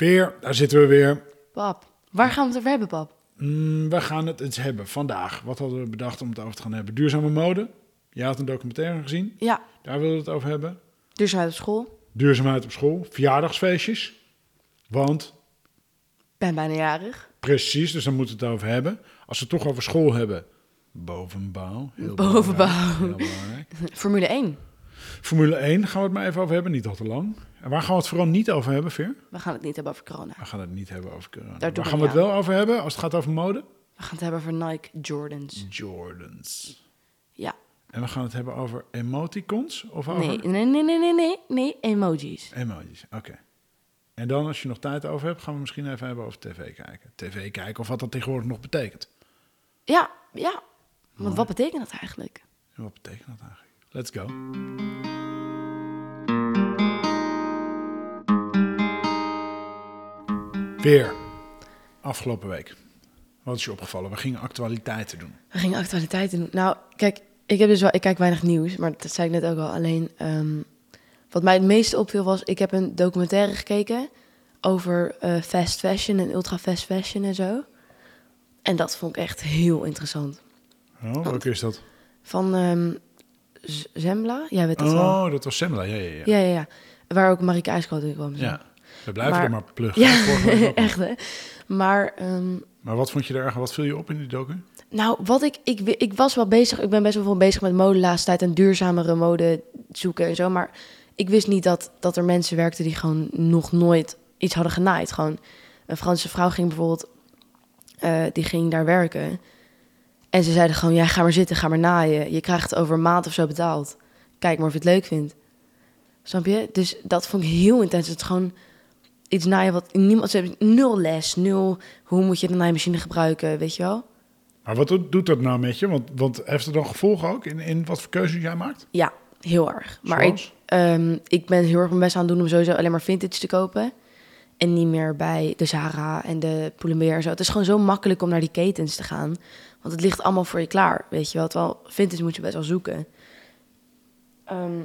Veer, daar zitten we weer. Pap, waar gaan we het over hebben, pap? Mm, we gaan het eens hebben vandaag. Wat hadden we bedacht om het over te gaan hebben? Duurzame mode. Jij had een documentaire gezien. Ja, Daar wilden we het over hebben. uit op school. Duurzaamheid op school. Verjaardagsfeestjes. Want, Ben bijna jarig. precies, dus daar moeten we het over hebben. Als we het toch over school hebben. Bovenbouw. Heel Bovenbouw. belangrijk, Heel belangrijk. Formule 1. Formule 1 gaan we het maar even over hebben. Niet al te lang. En waar gaan we het vooral niet over hebben, Veer? We gaan het niet hebben over corona. We gaan het niet hebben over corona. Daar Waar gaan we het wel over hebben als het gaat over mode? We gaan het hebben over Nike Jordans. Jordans. Ja. En we gaan het hebben over emoticons? Of over Nee, nee, nee, nee, nee, nee, nee, emojis. emojis? Oké. En dan, als je nog tijd over hebt, gaan we misschien even hebben over tv kijken. TV kijken of wat dat tegenwoordig nog betekent. Ja, ja. Want wat betekent dat eigenlijk? En wat betekent dat eigenlijk? Let's go. Weer. Afgelopen week. Wat is je opgevallen? We gingen actualiteiten doen. We gingen actualiteiten doen. Nou, kijk, ik heb dus wel, ik kijk weinig nieuws, maar dat zei ik net ook al. Alleen, ehm, wat mij het meeste opviel was, ik heb een documentaire gekeken over eh, fast fashion en ultra fast fashion en zo. En dat vond ik echt heel interessant. Oh, welke is dat? Van ehm, Zembla, jij weet dat wel. Oh, dat was Semla. Ja, ja, ja. Ja, ja, ja. Waar ook Marieke IJskoot in kwam. zo. Ja. We blijven Maar- er maar pluggen. Ja, echt hè. Maar ehm, Maar wat vond je er erg? Wat viel je op in die docu? Nou, wat ik, ik, ik was wel bezig, ik ben best wel veel bezig met mode de laatste tijd en duurzamere mode zoeken en zo. Maar ik wist niet dat, dat er mensen werkten die gewoon nog nooit iets hadden genaaid. Gewoon een Franse vrouw ging bijvoorbeeld, eh, die ging daar werken. En ze zeiden gewoon, ja, ga maar zitten, ga maar naaien. Je krijgt het over een maand of zo betaald. Kijk maar of je het leuk vindt. Snap je? Dus dat vond ik heel intens. Het is gewoon iets naaien wat niemand... Ze hebben nul les, nul... Hoe moet je de naaimachine gebruiken, weet je wel? Maar wat doet dat nou met je? Want, want heeft het dan gevolgen ook in, in wat voor keuzes jij maakt? Ja, heel erg. Maar ik, ehm, ik ben heel erg mijn best aan het doen om sowieso alleen maar vintage te kopen. En niet meer bij de Zara en de Pull&Bear en zo. Het is gewoon zo makkelijk om naar die ketens te gaan. Want het ligt allemaal voor je klaar, weet je wel. Terwijl vintage moet je best wel zoeken. Ehm,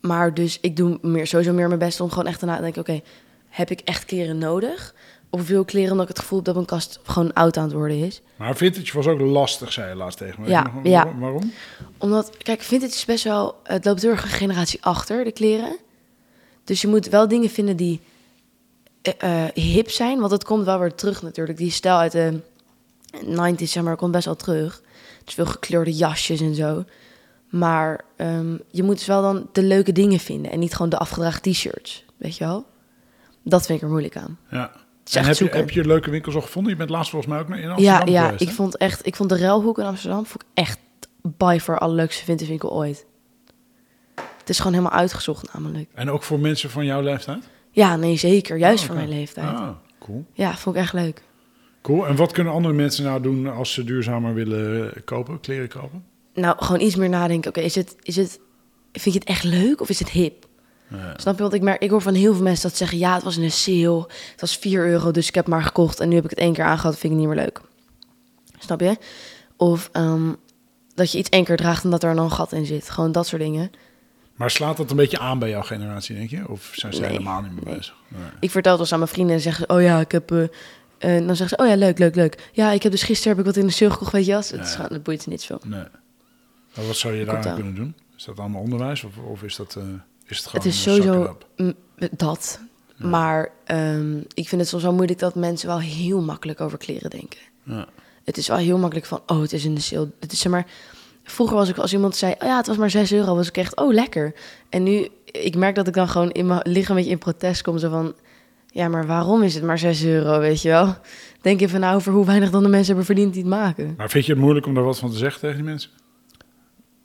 maar dus ik doe meer, sowieso meer mijn best om gewoon echt te denken... oké, heb ik echt kleren nodig? Of veel kleren omdat ik het gevoel heb dat mijn kast gewoon oud aan het worden is? Maar vintage was ook lastig, zei je laatst tegen me. Ja, nog ja. waarom- Waarom? Omdat, kijk, vintage is best wel... Het loopt heel erg een generatie achter, de kleren. Dus je moet wel dingen vinden die eh, eh, hip zijn. Want het komt wel weer terug natuurlijk. Die stijl uit de 90s, zeg maar, komt best wel terug. Dus veel gekleurde jasjes en zo. Maar ehm, je moet dus wel dan de leuke dingen vinden. En niet gewoon de afgedragen t-shirts, weet je wel? Dat vind ik er moeilijk aan. Ja. En heb je, zoeken. heb je leuke winkels al gevonden? Je bent laatst volgens mij ook in Ja, Amsterdam ja geweest, ik hè? vond echt... Ik vond de Ruilhoek in Amsterdam vond ik echt by far allerleukste vintage ooit. Het is gewoon helemaal uitgezocht namelijk. En ook voor mensen van jouw leeftijd? Ja, nee, zeker. Juist Oh, voor mijn leeftijd. Ah, cool. Ja, vond ik echt leuk. Cool. En wat kunnen andere mensen nou doen als ze duurzamer willen kopen, kleren kopen? Nou, gewoon iets meer nadenken. Oké, is het, is het, vind je het echt leuk of is het hip? Ja. Snap je? Want ik, merk, ik hoor van heel veel mensen dat zeggen... ja, het was een sale, het was 4 euro, dus ik heb maar gekocht... en nu heb ik het één keer aangehad, vind ik het niet meer leuk. Snap je? Of ehm, dat je iets één keer draagt en dat er dan een gat in zit. Gewoon dat soort dingen. Maar slaat dat een beetje aan bij jouw generatie, denk je? Of zijn ze Nee, helemaal niet meer bezig? Nee. Ik vertel het wel eens aan mijn vrienden en zeggen ze... oh ja, ik heb... eh, eh, dan zeggen ze, oh ja, leuk, leuk, leuk. Ja, ik heb dus gisteren heb ik wat in de sale gekocht, weet je wel. Het, boeit ze niet zo. nee. Maar wat zou je daar aan. kunnen doen? Is dat allemaal onderwijs of, of is, dat, eh, is het gewoon Het is sowieso dat. Maar ehm, ik vind het soms wel moeilijk dat mensen wel heel makkelijk over kleren denken. Ja. Het is wel heel makkelijk van, oh, het is in de sale. Het is zeg maar, vroeger was ik als iemand zei, oh ja, het was maar 6 euro, was ik echt, oh, lekker. En nu, ik merk dat ik dan gewoon in mijn lichaam een beetje in protest kom, zo van, ja, maar waarom is het maar 6 euro, weet je wel? Denk even na over hoe weinig dan de mensen hebben verdiend die het maken. Maar vind je het moeilijk om daar wat van te zeggen tegen die mensen?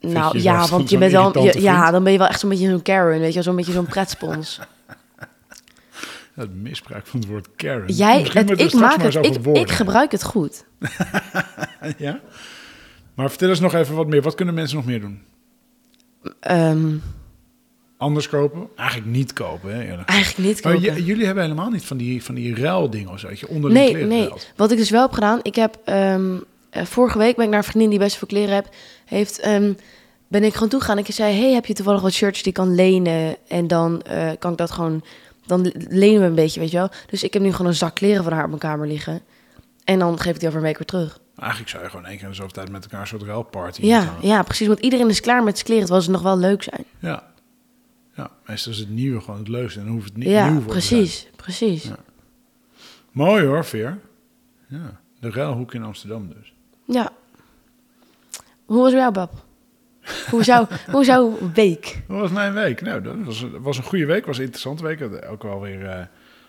Vind nou je ja, want je bent wel, irritante je- ja, dan ben je wel echt zo'n beetje zo'n Karen, weet je wel, zo'n beetje zo'n pretspons. Het misbruik van het woord Karen. Jij, het, ik maak het, ik, ik gebruik het goed. Ja? Maar vertel eens nog even wat meer. Wat kunnen mensen nog meer doen? Ehm, Anders kopen? Eigenlijk niet kopen, hè, eerlijk. eigenlijk niet Maar kopen. j- jullie hebben helemaal niet van die, van die ruildingen of zo. Dat je onder de Nee, kleren nee. ruilt. Wat ik dus wel heb gedaan, ik heb ehm, eh, vorige week ben ik naar een vriendin die best veel kleren heb, heeft, ehm, ben ik gewoon toegegaan. Ik zei, hey, heb je toevallig wat shirts die ik kan lenen? En dan eh, kan ik dat gewoon dan lenen we een beetje, weet je wel. Dus ik heb nu gewoon een zak kleren van haar op mijn kamer liggen. En dan geef ik die over een week weer terug. Eigenlijk zou je gewoon één keer in de zoveel tijd met elkaar een soort ruilparty Ja, ja, precies. Want iedereen is klaar met zijn kleren. Het was nog wel leuk zijn. Ja. Ja, meestal is het nieuwe gewoon het leukste. En dan hoeft het niet ja, nieuw voor te zijn. precies. Precies. Ja. Mooi hoor, Veer. Ja, de ruilhoek in Amsterdam dus. Ja. Hoe was jouw bab? Hoe was jouw, hoe jouw week? Hoe was mijn week? Nou, dat was, was een goede week. was een interessante week. Ook wel weer, eh,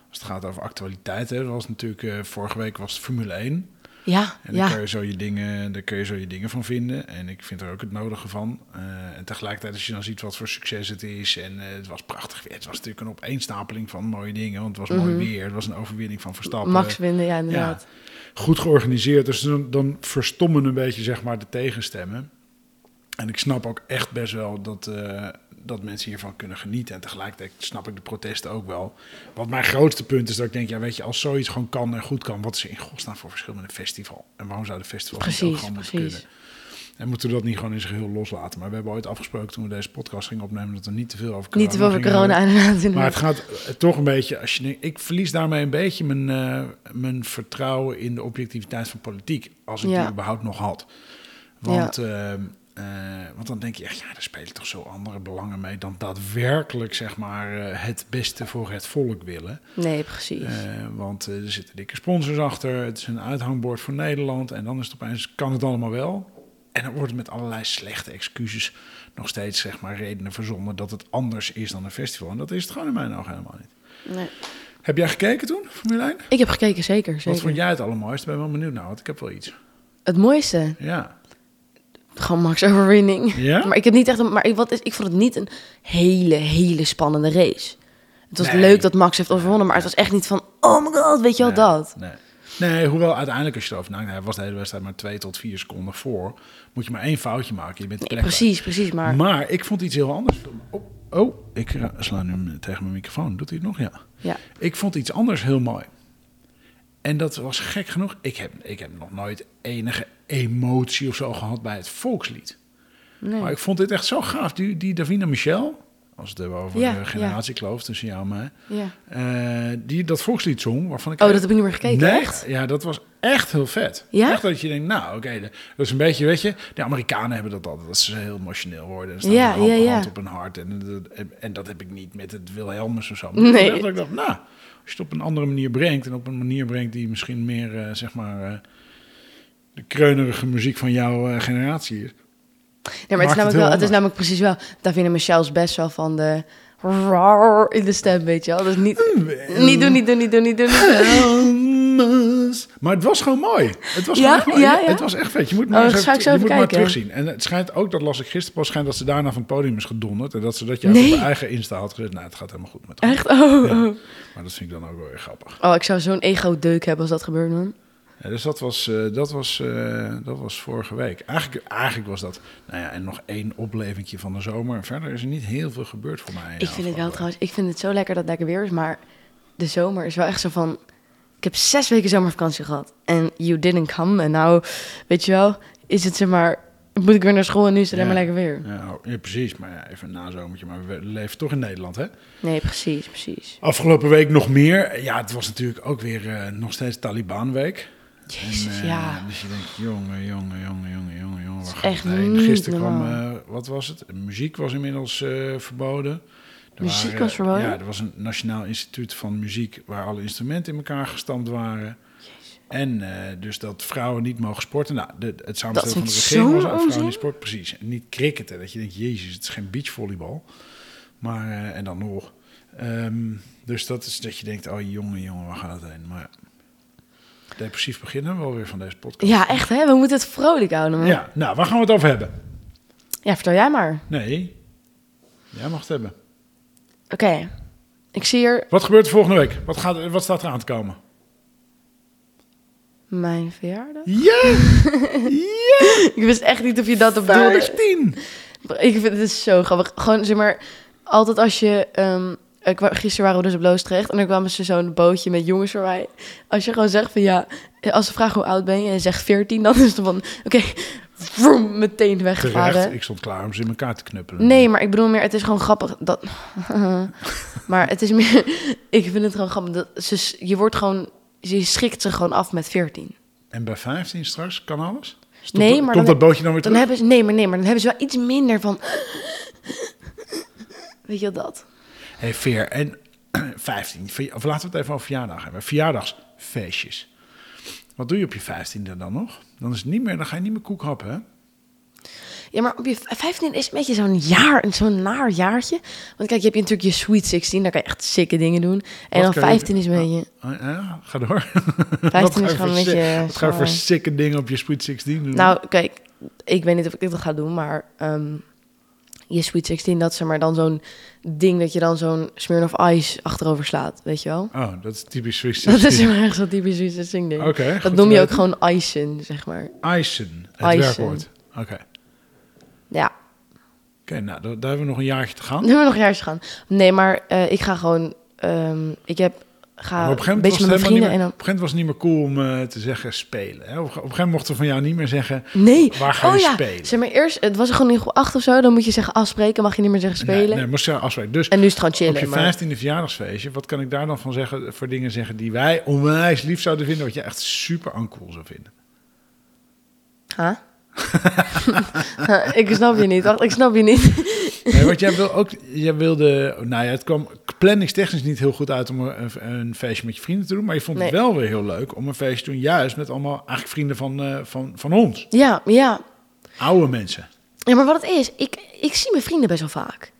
als het gaat over actualiteit. Hè. Dat was natuurlijk, eh, vorige week was het Formule 1. Ja, En daar, ja. kun je zo je dingen, daar kun je zo je dingen van vinden. En ik vind er ook het nodige van. Eh, en tegelijkertijd, als je dan ziet wat voor succes het is. En eh, het was prachtig weer. Het was natuurlijk een opeenstapeling van mooie dingen. Want het was mooi Mhm. weer. Het was een overwinning van Verstappen. Max winnen, ja, inderdaad. goed georganiseerd. Dus dan, dan verstommen een beetje zeg maar de tegenstemmen. En ik snap ook echt best wel dat, eh, dat mensen hiervan kunnen genieten. En tegelijkertijd snap ik de protesten ook wel. Wat mijn grootste punt is dat ik denk, ja weet je, als zoiets gewoon kan en goed kan, wat is er in godsnaam voor verschil met een festival? En waarom zou de festival niet ook Precies, gewoon moeten precies. kunnen? En moeten we dat niet gewoon in zijn geheel loslaten? Maar we hebben ooit afgesproken toen we deze podcast gingen opnemen dat we niet te veel over corona Niet te veel over corona, inderdaad. Maar het gaat eh, toch een beetje, als je ik verlies daarmee een beetje mijn, eh, mijn vertrouwen in de objectiviteit van politiek. Als ik Ja. die überhaupt nog had. Want, eh, eh, want dan denk je echt, ja, er spelen toch zo andere belangen mee dan daadwerkelijk, zeg maar, eh, het beste voor het volk willen. Nee, precies. Eh, want er zitten dikke sponsors achter, het is een uithangbord voor Nederland en dan is het opeens, kan het allemaal wel. En dan wordt met allerlei slechte excuses nog steeds, zeg maar, redenen verzonnen dat het anders is dan een festival. En dat is het gewoon in mijn ogen helemaal niet. Nee. Heb jij gekeken toen, Formule 1? Ik heb gekeken, zeker. Wat zeker. vond jij het allermooiste? Ik ben wel benieuwd naar, want ik heb wel iets. Het mooiste? Ja. Gewoon Max overwinning. Ja? Maar ik heb niet echt een, maar ik, wat is, ik vond het niet een hele, hele spannende race. Het was Nee. leuk dat Max heeft overwonnen, maar het was echt niet van, oh my god, weet je wel Nee, dat? Nee. Nee, hoewel uiteindelijk als je erover nadenkt, hij was de hele wedstrijd maar twee tot vier seconden voor. Moet je maar één foutje maken, je bent Nee, precies, precies, maar... Maar ik vond iets heel anders. Oh, oh ik eh, sla nu tegen mijn microfoon. Doet hij het nog? Ja. Ja. Ik vond iets anders heel mooi. En dat was gek genoeg. Ik heb, ik heb nog nooit enige emotie of zo gehad bij het volkslied. Nee. Maar ik vond dit echt zo gaaf. Die, die Davina Michel, als het hebben over Ja, de generatiekloof tussen jou en mij. Ja. eh, die dat volkslied zong, waarvan ik... Oh, dat heb ik niet meer gekeken, nee, echt? Ja, dat was echt heel vet. Ja? Echt dat je denkt, nou oké, dat is een beetje, weet je... De Amerikanen hebben dat altijd, dat ze heel emotioneel worden. En staan Ja, hand, ja, ja. hand op hun hart. En, en, en dat heb ik niet met het Wilhelmus of zo. Nee. Maar dat ik dacht, nou, als je het op een andere manier brengt... en op een manier brengt die misschien meer, eh, zeg maar... eh, de kreunerige muziek van jouw eh, generatie is. Nee, maar het is, namelijk heel wel, het is namelijk precies wel... Davina Michelle is best wel van de... in de stem, weet je wel. Dus niet, niet doen, niet doen, niet doen, niet doen. Niet doen. Maar het was gewoon mooi. Het was Ja? gewoon echt mooi. Ja, ja? Het was echt vet. Je moet Oh, maar, eens even, je moet maar terugzien. En het schijnt ook, dat las ik gisteren pas, schijnt dat ze daarna van het podium is gedonderd. En dat ze dat je Nee. op haar eigen Insta had gezet. Nou, het gaat helemaal goed met haar. Echt? Oh, Ja. oh. Maar dat vind ik dan ook wel weer grappig. Oh, ik zou zo'n ego-deuk hebben als dat gebeurde, man. Ja, dus dat was, eh, dat, was, eh, dat was vorige week. Eigenlijk, eigenlijk was dat, nou ja, en nog één oplevingje van de zomer. Verder is er niet heel veel gebeurd voor mij. Ik vind het wel trouwens... Ik vind het zo lekker dat het lekker weer is, maar... De zomer is wel echt zo van... Ik heb zes weken zomervakantie gehad. En you didn't come. En nou, weet je wel... Is het zeg maar... Moet ik weer naar school en nu is het Ja. maar lekker weer. Ja, ja, precies. Maar ja, even een nazomertje. Maar we leven toch in Nederland, hè? Nee, precies, precies. Afgelopen week nog meer. Ja, het was natuurlijk ook weer eh, nog steeds Taliban-week. Jezus, En, eh, ja. Dus je denkt, jongen, jongen, jongen, jongen, jongen, jongen, waar is gaat echt het heen? niet Gisteren kwam, eh, wat was het? Muziek was inmiddels verboden. Muziek was verboden? Ja, er was een Nationaal Instituut van Muziek waar alle instrumenten in elkaar gestampt waren. En eh, dus dat vrouwen niet mogen sporten. Nou, de, het samenstellen van de regering was dat vrouwen niet sporten. Precies. En niet cricketen. Dat je denkt, jezus, het is geen beachvolleybal. Maar, eh, en dan nog. Ehm, dus dat is dat je denkt, oh jongen, jongen, waar gaat het heen? Maar depressief beginnen we alweer van deze podcast. Ja, echt hè? We moeten het vrolijk houden, man. Ja, nou, waar gaan we het over hebben? Ja, vertel jij maar. Nee, jij mag het hebben. Oké. Ik zie hier Wat gebeurt er volgende week? Wat, gaat, wat staat er aan te komen? mijn verjaardag. Ja! ja! Ik wist echt niet of je dat op bedoelde. 15! Ik vind het zo grappig. Gewoon, zeg maar, altijd als je... wa- gisteren waren we dus op Loosdrecht en dan kwamen ze zo'n bootje met jongens voor mij. Als je gewoon zegt van ja, als ze vragen hoe oud ben je en je zegt 14, dan is het van, oké, vroom, meteen weggevaren. Ik stond klaar om ze in elkaar te knuppelen. Nee, maar ik bedoel meer, het is gewoon grappig dat. maar het is meer, ik vind het gewoon grappig dat ze, je wordt gewoon, je schrikt ze gewoon af met 14. En bij 15 straks kan alles? Stopt Nee, maar Komt dan- dat bootje dan weer Dan terug? hebben ze, nee, maar nee, maar dan hebben ze wel iets minder van. Weet je wel dat? hey, Veer, en 15, verja- of laten we het even over verjaardag hebben. Verjaardagsfeestjes. Wat doe je op je 15e dan nog? Dan, is het niet meer, dan ga je niet meer koek happen, hè? Ja, maar op je 15 is een beetje zo'n jaar, zo'n naar jaartje. Want kijk, je hebt je natuurlijk je Sweet 16, daar kan je echt sikke dingen doen. En Wat dan kan je- 15 is een beetje. Oh, ja, ga door. 15 Wat is gewoon een voor beetje. Wat ga je voor sikke dingen op je Sweet 16 doen? Nou, kijk, ik weet niet of ik dit ga doen, maar ehm, je Sweet 16, dat is zeg maar dan zo'n ding dat je dan zo'n Smirnoff Ice achterover slaat, weet je wel? Oh, dat is typisch Sweet 16. Dat is heel erg zo'n typisch Sweet 16 ding. Oké, dat noem je ook gewoon icen, zeg maar. Icen, het Icen. werkwoord. Oké, Ja, Oké, nou, daar, daar hebben we nog een jaartje te gaan. nu hebben we nog een jaar te gaan. Nee, maar eh, ik ga gewoon, ehm, ik heb, ga op een gegeven een moment was beetje het met mijn meer, en op een gegeven moment was het niet meer cool om eh, te zeggen spelen. Hè? Op, een ge- op een gegeven moment mochten we van jou niet meer zeggen. Nee, waar ga oh je ja, spelen. zeg maar eerst, het was gewoon in groep 8 of zo, dan moet je zeggen afspreken, mag je niet meer zeggen spelen. Nee, nee, moest je afspreken. Dus En nu is het gewoon chillen. op je maar... vijftiende verjaardagsfeestje, wat kan ik daar dan van zeggen voor dingen zeggen die wij onwijs lief zouden vinden, wat je echt super uncool zou vinden? Huh? ik snap je niet. Wacht, ik snap je niet. Nee, want jij wil ook, jij wilde, nou ja, het kwam planningstechnisch niet heel goed uit om een, een feestje met je vrienden te doen, maar je vond het wel weer heel leuk om een feestje te doen, juist met allemaal eigenlijk vrienden van, eh, van, van ons, ja, ja. oude mensen. Ja, maar wat het is, ik, ik zie mijn vrienden best wel vaak.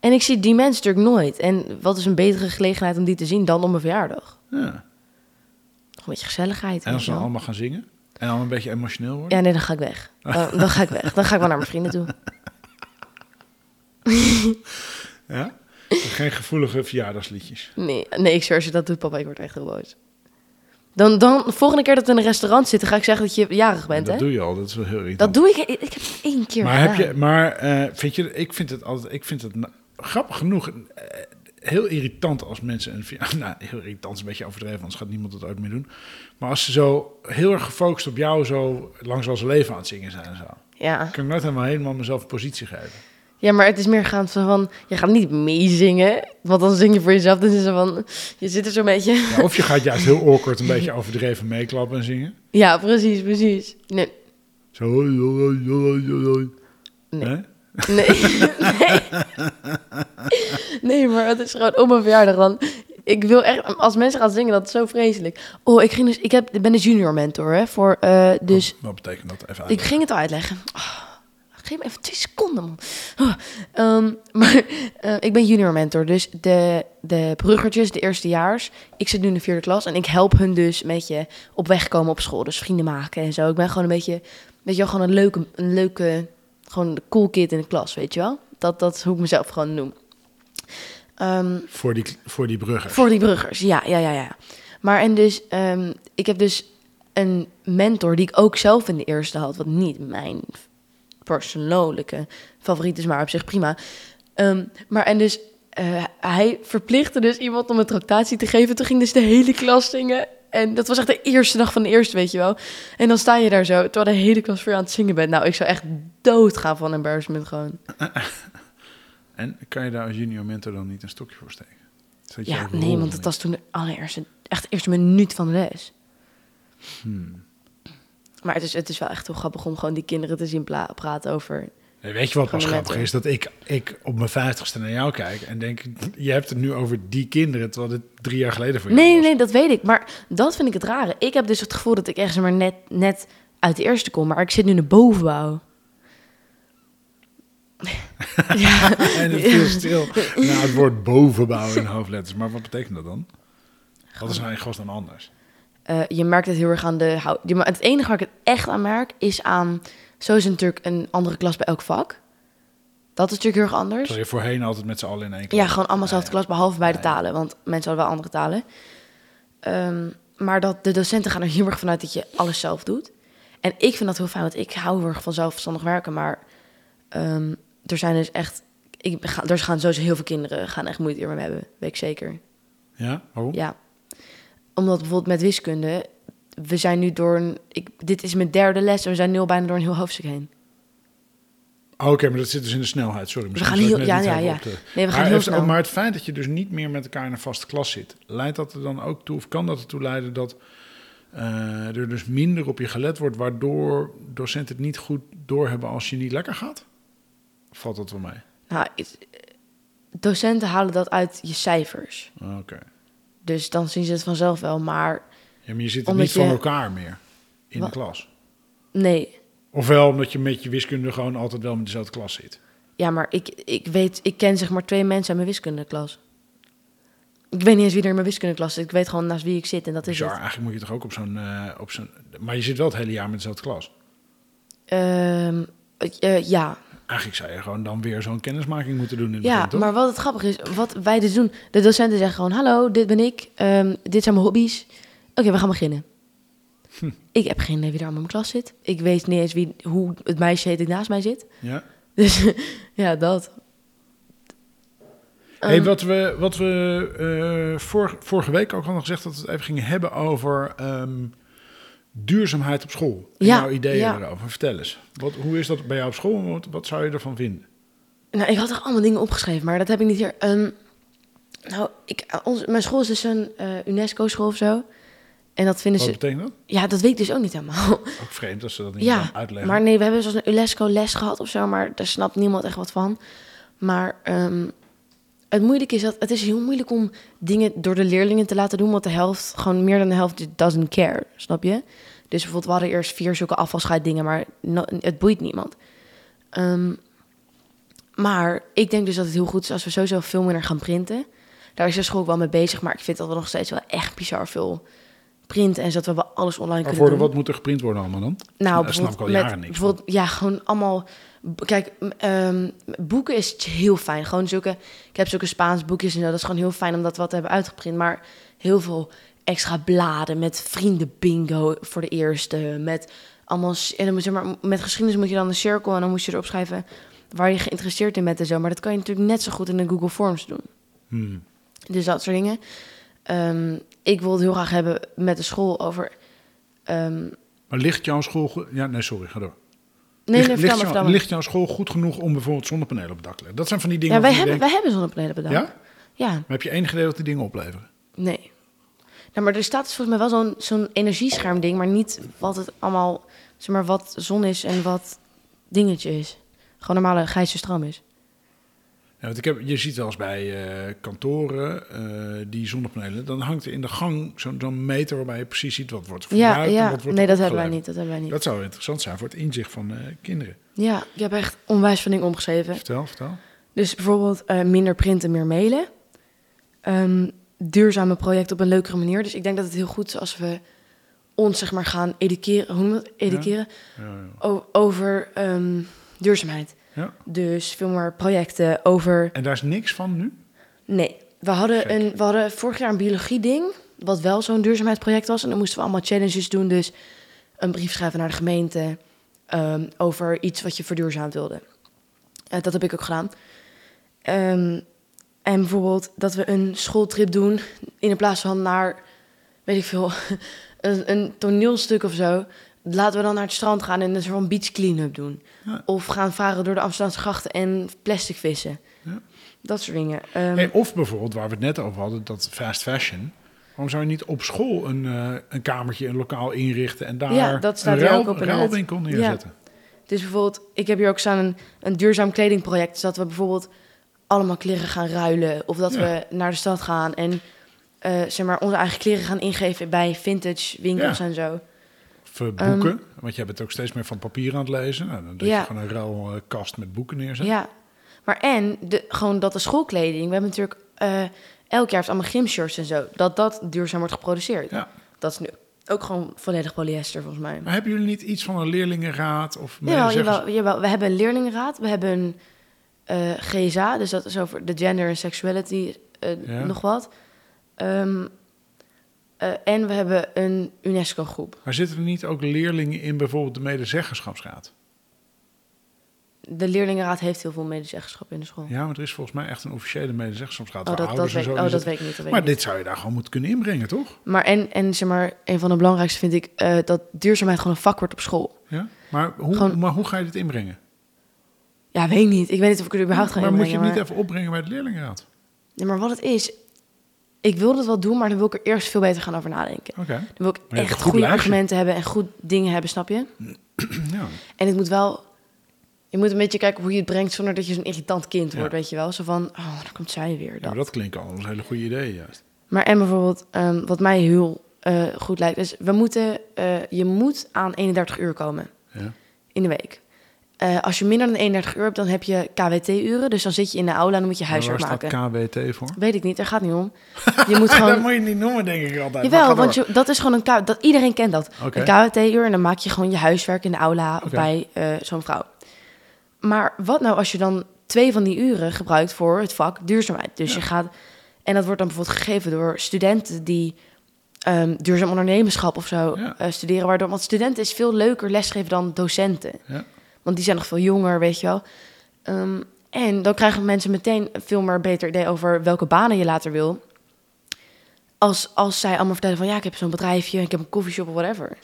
En ik zie die mensen natuurlijk nooit. En wat is een betere gelegenheid om die te zien dan op mijn verjaardag? Ja. Nog een beetje gezelligheid. En als ze allemaal gaan zingen en dan een beetje emotioneel worden. Ja, nee, dan ga ik weg. Dan, dan ga ik weg. Dan ga ik wel naar mijn vrienden toe. Ja? Geen gevoelige verjaardagsliedjes. Nee, nee ik zweer, als je dat doet, papa, ik word echt heel boos. Dan, dan, de volgende keer dat we in een restaurant zitten, ga ik zeggen dat je jarig bent, dat hè? doe je al, dat is wel heel irritant. Dat doe ik. Ik heb het één keer maar heb je, maar eh, vind je, ik vind het altijd, ik vind het grappig genoeg eh, heel irritant als mensen een, nou heel irritant is een beetje overdreven, anders gaat niemand het ooit meer doen. Maar als ze zo heel erg gefocust op jou zo langs wel zijn leven aan het zingen zijn en zo, Ja. kan ik nooit helemaal helemaal mezelf een positie geven. ja, maar het is meer gaan van, van... Je gaat niet meezingen, want dan zing je voor jezelf. Dan is het van... Je zit er zo'n beetje... Ja, of je gaat juist heel awkward een beetje overdreven meeklappen en zingen. Ja, precies, precies. Nee, Zo. Nee. Nee, nee. Nee, maar het is gewoon op mijn verjaardag dan... Ik wil echt... Als mensen gaan zingen, dat is zo vreselijk. Oh, ik, ging dus, ik, heb, ik ben de junior mentor, hè. Voor, eh, dus Wat betekent dat? Even Ik ging het al uitleggen. Oh, geef me even twee seconden, man. Oh, ehm, maar eh, ik ben junior mentor, dus de, de bruggertjes, de eerstejaars. Ik zit nu in de vierde klas en ik help hun dus een beetje op weg komen op school. Dus vrienden maken en zo. Ik ben gewoon een beetje, weet je wel, gewoon een leuke, een leuke, gewoon de cool kid in de klas, weet je wel. Dat, dat is hoe ik mezelf gewoon noem. Ehm, Voor die, voor die bruggers. voor die bruggers, ja, ja, ja, ja. Maar en dus, ehm, ik heb dus een mentor die ik ook zelf in de eerste had, wat niet mijn persoonlijke favoriet is, maar op zich prima. Ehm, maar en dus, eh, hij verplichtte dus iemand om een tractatie te geven. Toen ging dus de hele klas zingen. En dat was echt de eerste dag van de eerste, weet je wel. En dan sta je daar zo, terwijl de hele klas voor je aan het zingen bent. Nou, ik zou echt doodgaan van embarrassment gewoon. En kan je daar als junior mentor dan niet een stokje voor steken? Ja, nee, want dat was toen de allereerste, echt de eerste minuut van de les. Hmm. Maar het is, het is wel echt heel grappig om gewoon die kinderen te zien praten over... Nee, weet je wat pas grappig is? Dat ik, ik op mijn vijftigste naar jou kijk en denk, je hebt het nu over die kinderen, terwijl het drie jaar geleden voor jou Nee, nee, was. nee, dat weet ik. Maar dat vind ik het rare. Ik heb dus het gevoel dat ik ergens maar net, net uit de eerste kom. Maar ik zit nu in de bovenbouw. ja, En het viel stil na het woord bovenbouw in hoofdletters. Maar wat betekent dat dan? Wat is nou in godsnaam anders? Eh, je merkt het heel erg aan de... je- Het enige waar ik het echt aan merk is aan... Zo is het natuurlijk een andere klas bij elk vak. Dat is natuurlijk heel erg anders. Je voorheen altijd met z'n allen in één klas. Ja, gewoon allemaal dezelfde klas, behalve bij de talen. Want mensen hadden wel andere talen. Ehm, maar dat de docenten gaan er heel erg vanuit dat je alles zelf doet. En ik vind dat heel fijn, want ik hou heel erg van zelfstandig werken. Maar ehm, er zijn dus echt... Ik ga, er gaan sowieso heel veel kinderen gaan echt moeite hiermee hebben. Weet ik zeker. Ja, waarom? Ja. Omdat bijvoorbeeld met wiskunde... we zijn nu door een... Ik, dit is mijn derde les en we zijn nu al bijna door een heel hoofdstuk heen. Oh, Oké, maar dat zit dus in de snelheid. Sorry, misschien gaan heel- ja, ja, ja. Nee, we gaan maar, heel snel. maar het feit dat je dus niet meer met elkaar in een vaste klas zit, leidt dat er dan ook toe, of kan dat ertoe leiden dat eh, er dus minder op je gelet wordt, waardoor docenten het niet goed doorhebben als je niet lekker gaat? Of valt dat wel mee? Nou, het- docenten halen dat uit je cijfers. Ah, Oké. Dus dan zien ze het vanzelf wel. Maar Ja, maar je zit er niet van elkaar meer in Wat? de klas. nee. Ofwel omdat je met je wiskunde gewoon altijd wel met dezelfde klas zit. Ja, maar ik, ik weet... Ik ken zeg maar twee mensen uit mijn wiskundeklas. Ik weet niet eens wie er in mijn wiskundeklas zit. Ik weet gewoon naast wie ik zit en dat is Bizar, het. eigenlijk moet je toch ook op zo'n, eh, op zo'n... Maar je zit wel het hele jaar met dezelfde klas. Ehm, eh, ja, Eigenlijk zou je gewoon dan weer zo'n kennismaking moeten doen in het Ja, begin, toch? maar wat het grappig is, wat wij dus doen, de docenten zeggen gewoon: Hallo, dit ben ik, ehm, dit zijn mijn hobby's. Oké, we gaan beginnen. Hm. Ik heb geen idee wie er allemaal in mijn klas zit. Ik weet niet eens wie, hoe het meisje heet die naast mij zit. Ja. Dus ja, dat. hey, Ehm, wat we, wat we eh, vor- vorige week ook hadden gezegd... dat we het even gingen hebben over ehm, duurzaamheid op school. En Ja, jouw ideeën ja. erover. Vertel eens. Wat, hoe is dat bij jou op school? Wat, wat zou je ervan vinden? Nou, ik had er allemaal dingen opgeschreven, maar dat heb ik niet hier. Ehm, nou, ik, ons, mijn school is dus een eh, UNESCO-school of zo. En dat vinden Wat ze. betekent dat? Ja, dat weet ik dus ook niet helemaal. Ook vreemd als ze dat niet Ja, uitleggen. Maar nee, we hebben zoals een UNESCO-les gehad of zo, maar daar snapt niemand echt wat van. Maar ehm, het moeilijke is dat het is heel moeilijk om dingen door de leerlingen te laten doen, want de helft, gewoon meer dan de helft, doesn't care, snap je? Dus bijvoorbeeld, we hadden eerst vier zulke afvalscheid maar no- het boeit niemand. Ehm, maar ik denk dus dat het heel goed is als we sowieso veel minder gaan printen. Daar is de school ook wel mee bezig, maar ik vind dat we nog steeds wel echt bizar veel printen en zodat we alles online Maar kunnen voor doen. wat moet er geprint worden allemaal dan? Nou, Daar snap ik al met, jaren niks van. bijvoorbeeld ja, gewoon allemaal. Kijk, ehm, boeken is heel fijn. Gewoon zulke. Ik heb zulke Spaans boekjes en zo. Dat is gewoon heel fijn om dat wat te hebben uitgeprint. Maar heel veel extra bladen met vrienden bingo voor de eerste. Met allemaal. En dan moet je maar met geschiedenis moet je dan een cirkel en dan moet je erop schrijven waar je geïnteresseerd in bent en zo. Maar dat kan je natuurlijk net zo goed in de Google Forms doen. Hmm. Dus dat soort dingen. Ehm, ik wil het heel graag hebben met de school over. ehm, Maar ligt jouw school... Ja, nee, sorry, ga door. nee, ligt, nee, ligt, vertel maar. ligt jouw school goed genoeg om bijvoorbeeld zonnepanelen op het dak te leggen? Dat zijn van die dingen Ja, wij hebben, wij hebben zonnepanelen denkt... Ja? Ja, Maar heb je idee wat die dingen opleveren? nee. Nou, maar er staat dus volgens mij wel zo'n zo'n energieschermding, maar niet wat het allemaal, zeg maar, wat zon is en wat dingetje is. Gewoon normale grijze stroom is. Ja, want ik heb, je ziet wel eens bij eh, kantoren eh, die zonnepanelen... dan hangt er in de gang zo'n zo'n meter waarbij je precies ziet wat wordt Ja, verbruikt en ja. wat wordt Nee, dat hebben wij niet. Dat hebben wij niet. Dat zou interessant zijn voor het inzicht van eh, kinderen. Ja, ik heb echt onwijs van dingen omgeschreven. Vertel, vertel. Dus bijvoorbeeld minder printen, meer mailen. Ehm, duurzame projecten op een leukere manier. Dus ik denk dat het heel goed is als we ons zeg maar gaan educeren, hoe dat? educeren Ja, over ehm, duurzaamheid. Ja. Dus veel meer projecten over. En daar is niks van nu? Nee, we hadden, Gek. een, we hadden vorig jaar een biologie-ding, wat wel zo'n duurzaamheidsproject was. En dan moesten we allemaal challenges doen. Dus een brief schrijven naar de gemeente ehm, over iets wat je verduurzaamd wilde. Eh, dat heb ik ook gedaan. Ehm, en bijvoorbeeld dat we een schooltrip doen in plaats van naar, weet ik veel, een, een toneelstuk of zo. Laten we dan naar het strand gaan en een soort van beach clean-up doen. Ja. Of gaan varen door de Amsterdamse grachten en plastic vissen. Ja. Dat soort dingen. Ehm, Hey, of bijvoorbeeld, waar we het net over hadden, dat fast fashion. Waarom zou je niet op school een, eh, een kamertje, een lokaal inrichten... en daar Ja, dat staat een ruil, ook op inderdaad. ruilwinkel neerzetten? Dus bijvoorbeeld, ik heb hier ook staan een, een duurzaam kledingproject. Dus dat we bijvoorbeeld allemaal kleren gaan ruilen. Of dat Ja. we naar de stad gaan en eh, zeg maar, onze eigen kleren gaan ingeven bij vintage winkels en zo. Of eh, boeken, want je bent ook steeds meer van papier aan het lezen. Nou, dan dat Ja. je gewoon een ruilkast met boeken neerzet. Ja. Maar en de, gewoon dat de schoolkleding. We hebben natuurlijk eh, elk jaar heeft allemaal gymshirts en zo. Dat dat duurzaam wordt geproduceerd. Ja. Dat is nu ook gewoon volledig polyester volgens mij. Maar hebben jullie niet iets van een leerlingenraad? Of Jawel, jawel, jawel. We hebben een leerlingenraad. We hebben een eh, GSA, dus dat is over de gender en sexuality, eh, Ja. nog wat. Ehm, eh, en we hebben een UNESCO-groep. Maar zitten er niet ook leerlingen in bijvoorbeeld de medezeggenschapsraad? de leerlingenraad heeft heel veel medezeggenschap in de school. Ja, maar er is volgens mij echt een officiële medezeggenschapsraad. oh, dat, dat, weet, zo oh, dat weet ik niet. Dat weet Maar ik niet. dit zou je daar gewoon moeten kunnen inbrengen, toch? Maar en, en zeg maar, een van de belangrijkste vind ik eh, dat duurzaamheid gewoon een vak wordt op school. Ja? Maar, hoe, Gewoon- maar hoe ga je dit inbrengen? Ja, weet ik niet. Ik weet niet of ik het überhaupt ga maar moet je inbrengen. het niet even opbrengen bij de leerlingenraad? Ja, maar wat het is, ik wil het wel doen, maar dan wil ik er eerst veel beter gaan over nadenken. Oké. Dan wil ik echt goede argumenten hebben en goed dingen hebben, snap je? ja. En het moet wel... Je moet een beetje kijken hoe je het brengt zonder dat je zo'n irritant kind wordt, Ja. weet je wel? Zo van, oh, daar komt zij weer. Ja, Dat. maar dat klinkt al een hele goede idee, juist. Maar en bijvoorbeeld, ehm, wat mij heel eh, goed lijkt, is we moeten, eh, je moet aan 31 uur komen Ja. in de week. Eh, als je minder dan 31 uur hebt, dan heb je KWT-uren. Dus dan zit je in de aula en dan moet je huiswerk waar staat maken. KWT voor? Weet ik niet, daar gaat niet om. Je moet dat gewoon... moet je niet noemen, denk ik altijd. Jawel, want je, dat is gewoon een K... Dat, iedereen kent dat. Oké. Een KWT-uur en dan maak je gewoon je huiswerk in de aula bij eh, zo'n vrouw. Maar wat nou als je dan twee van die uren gebruikt voor het vak duurzaamheid? Dus Ja. je gaat... En dat wordt dan bijvoorbeeld gegeven door studenten die ehm, duurzaam ondernemerschap of zo Ja. eh, studeren. Waardoor, want studenten is veel leuker lesgeven dan docenten. Ja. Want die zijn nog veel jonger, weet je wel. Ehm, en dan krijgen mensen meteen een veel meer beter idee over welke banen je later wil. Als, als zij allemaal vertellen van ja, ik heb zo'n bedrijfje, ik heb een koffieshop of whatever.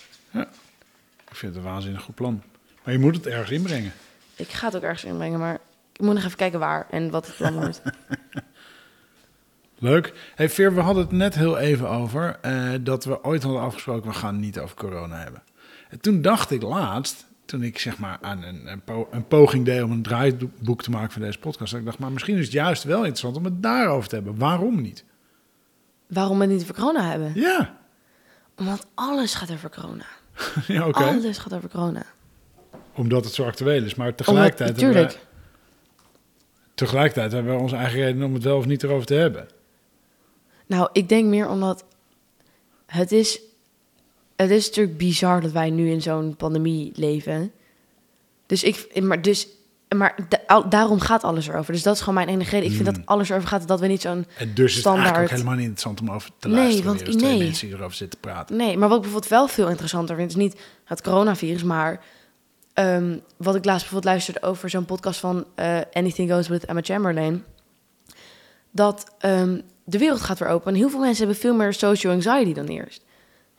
Ik vind het een waanzinnig goed plan. Maar je moet het ergens inbrengen. Ik ga het ook ergens inbrengen, maar ik moet nog even kijken waar en wat het plan wordt. Leuk. Hey Veer, we hadden het net heel even over eh, dat we ooit hadden afgesproken, we gaan niet over corona hebben. En toen dacht ik laatst, toen ik zeg maar aan een, een, po- een poging deed om een draaiboek te maken van deze podcast, dat ik dacht, maar misschien is het juist wel interessant om het daarover te hebben. Waarom niet? Waarom we het niet over corona hebben? Ja, Omdat alles gaat over corona. ja oké. Alles gaat over corona. Omdat het zo actueel is. Maar Omdat, tegelijkertijd, hebben natuurlijk. tegelijkertijd hebben we onze eigen reden om het wel of niet erover te hebben. Nou, ik denk meer omdat het is, het is natuurlijk bizar dat wij nu in zo'n pandemie leven. Dus ik, maar dus, maar da- daarom gaat alles erover. Dus dat is gewoon mijn enige reden. Ik vind Hmm. dat alles erover gaat, dat we niet zo'n En dus is het Standaard. eigenlijk ook helemaal niet interessant om over te Nee, luisteren. want- nee. mensen die erover zitten te praten. Nee, maar wat ik bijvoorbeeld wel veel interessanter vind, is niet het coronavirus, maar ehm, wat ik laatst bijvoorbeeld luisterde over zo'n podcast van eh, Anything Goes with Emma Chamberlain. Dat ehm, de wereld gaat weer open en heel veel mensen hebben veel meer social anxiety dan eerst.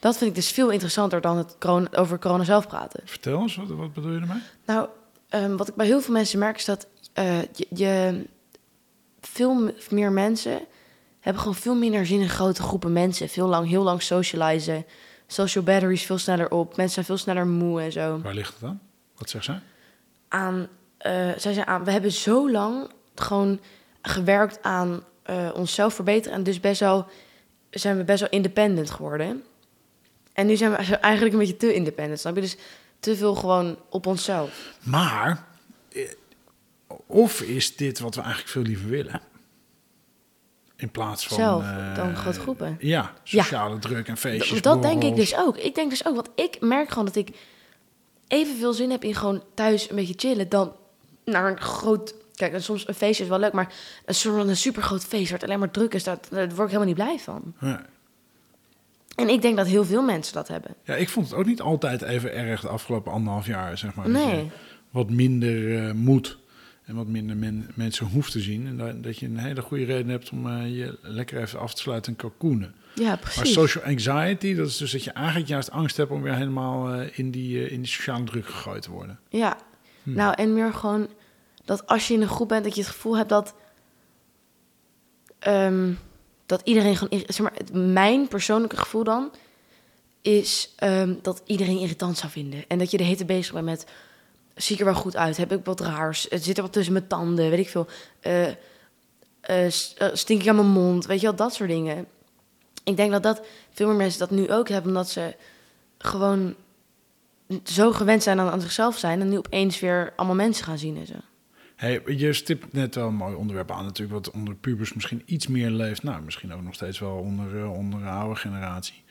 Dat vind ik dus veel interessanter dan het corona, over corona zelf praten. Vertel eens, wat, wat bedoel je ermee? Nou, ehm, wat ik bij heel veel mensen merk is dat eh, je, je veel meer mensen hebben gewoon veel minder zin in grote groepen mensen. Veel lang, heel lang socializen. Social batteries veel sneller op. Mensen zijn veel sneller moe en zo. Waar ligt het aan? Wat zegt zij? Aan, eh, zij zijn aan, we hebben zo lang gewoon gewerkt aan eh, onszelf verbeteren. En dus best wel, zijn we best wel independent geworden. En nu zijn we eigenlijk een beetje te independent, snap je? Dus te veel gewoon op onszelf. Maar, eh, of is dit wat we eigenlijk veel liever willen? In plaats van... Zelf, eh, dan grote groepen. Ja, sociale druk en feestjes, dat denk ik dus ook. Ik denk dus ook, want ik merk gewoon dat ik evenveel zin heb in gewoon thuis een beetje chillen dan naar een groot. Kijk, en soms een feestje is wel leuk, maar een soort van een super groot feest waar het alleen maar druk is, daar, daar word ik helemaal niet blij van. Ja. En ik denk dat heel veel mensen dat hebben. Ja, ik vond het ook niet altijd even erg de afgelopen anderhalf jaar, zeg maar. Nee. wat minder eh, moet en wat minder men- mensen hoeft te zien. En dat, dat je een hele goede reden hebt om eh, je lekker even af te sluiten en kalkoenen. Ja, Maar precies. social anxiety, dat is dus dat je eigenlijk juist angst hebt om weer helemaal eh, in, die, in die sociale druk gegooid te worden. Ja. Hm. Nou, en meer gewoon dat als je in een groep bent, dat je het gevoel hebt dat. ehm, dat iedereen gewoon. Zeg maar, mijn persoonlijke gevoel dan. is ehm, dat iedereen irritant zou vinden. En dat je de hele bezig bent met. zie ik er wel goed uit? Heb ik wat raars? Het zit er wat tussen mijn tanden? Weet ik veel. Eh, eh, eh, stink ik aan mijn mond? Weet je wel, dat soort dingen. Ik denk dat dat veel meer mensen dat nu ook hebben, omdat ze gewoon zo gewend zijn aan, aan zichzelf zijn en nu opeens weer allemaal mensen gaan zien en zo. Hey, je stipt net wel een mooi onderwerp aan natuurlijk, wat onder pubers misschien iets meer leeft. Nou, misschien ook nog steeds wel onder, eh, onder de oude generatie.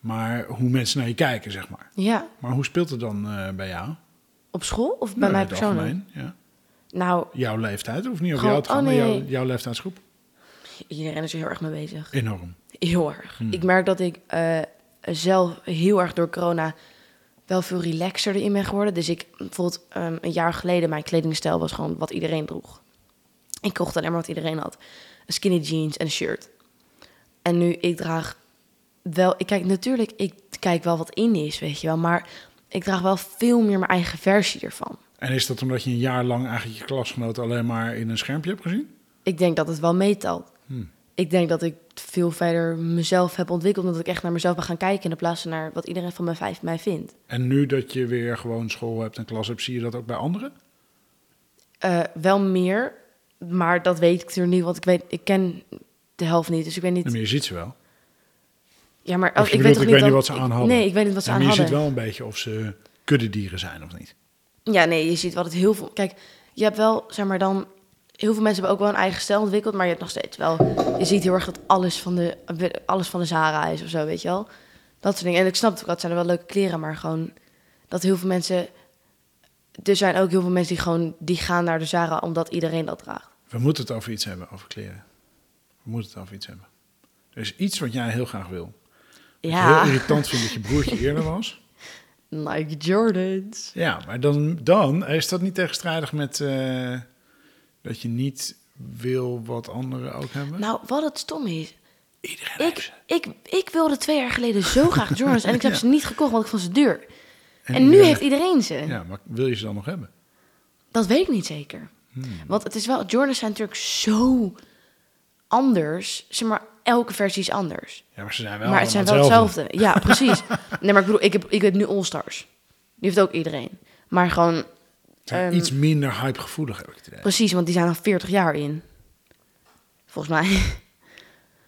Maar hoe mensen naar je kijken, zeg maar. Ja, Maar hoe speelt het dan eh, bij jou? op school of bij Nou, mij persoonlijk? algemeen, ja. Nou, Jouw leeftijd, of niet Gewoon- gaan, oh, nee. jouw, jouw leeftijdsgroep? iedereen is er heel erg mee bezig. Enorm. Heel erg. Hmm. Ik merk dat ik eh, zelf heel erg door corona wel veel relaxer erin ben geworden. Dus ik, bijvoorbeeld ehm, een jaar geleden, mijn kledingstijl was gewoon wat iedereen droeg. Ik kocht alleen maar wat iedereen had. Een skinny jeans en een shirt. En nu, ik draag wel... Ik kijk natuurlijk, ik kijk wel wat in is, weet je wel. Maar ik draag wel veel meer mijn eigen versie ervan. En is dat omdat je een jaar lang eigenlijk je klasgenoten alleen maar in een schermpje hebt gezien? Ik denk dat het wel meetelt. Hmm. Ik denk dat ik veel verder mezelf heb ontwikkeld... omdat ik echt naar mezelf ben gaan kijken... in plaats van naar wat iedereen van mij, vijf- mij vindt. En nu dat je weer gewoon school hebt en klas hebt, zie je dat ook bij anderen? Eh, wel meer, maar dat weet ik natuurlijk niet, want ik weet, ik ken de helft niet, dus ik weet niet. Nee, maar je ziet ze wel. Ja, maar als, je ik bedoelt, weet toch ik weet niet wat ze aan hadden. Nee, ik weet niet wat ze Ja, aan maar je ziet wel een beetje of ze kuddedieren zijn of niet. Ja, nee, je ziet wel dat heel veel. Kijk, je hebt wel, zeg maar dan. Heel veel mensen hebben ook wel een eigen stijl ontwikkeld, maar je hebt nog steeds wel. Je ziet heel erg dat alles van de, alles van de Zara is of zo, weet je wel. Dat soort dingen. En ik snap het ook, dat zijn er wel leuke kleren, maar gewoon dat heel veel mensen. Er zijn ook heel veel mensen die gewoon die gaan naar de Zara omdat iedereen dat draagt. We moeten het over iets hebben, over kleren. We moeten het over iets hebben. Er is iets wat jij heel graag wil. Ja, heel irritant vindt dat je broertje eerder was. Nike Jordans. Ja, maar dan, dan is dat niet tegenstrijdig met eh, dat je niet wil wat anderen ook hebben? Nou, wat het stom is. Iedereen heeft Ik, ze. ik, ik wilde twee jaar geleden zo graag Jordans en ik heb Ja. ze niet gekocht, want ik vond ze duur. En, nu heeft iedereen ze. Ja, maar wil je ze dan nog hebben? Dat weet ik niet zeker. Hmm. Want het is wel, Jordans zijn natuurlijk zo anders. Zeg maar, elke versie is anders. Ja, maar ze zijn wel maar het zijn wel hetzelfde. Ja, precies. nee, maar ik bedoel, ik heb, ik heb nu All Stars. Die heeft ook iedereen. Maar gewoon, zijn iets minder hypegevoelig, heb ik het idee. precies, want die zijn al 40 jaar in. Volgens mij.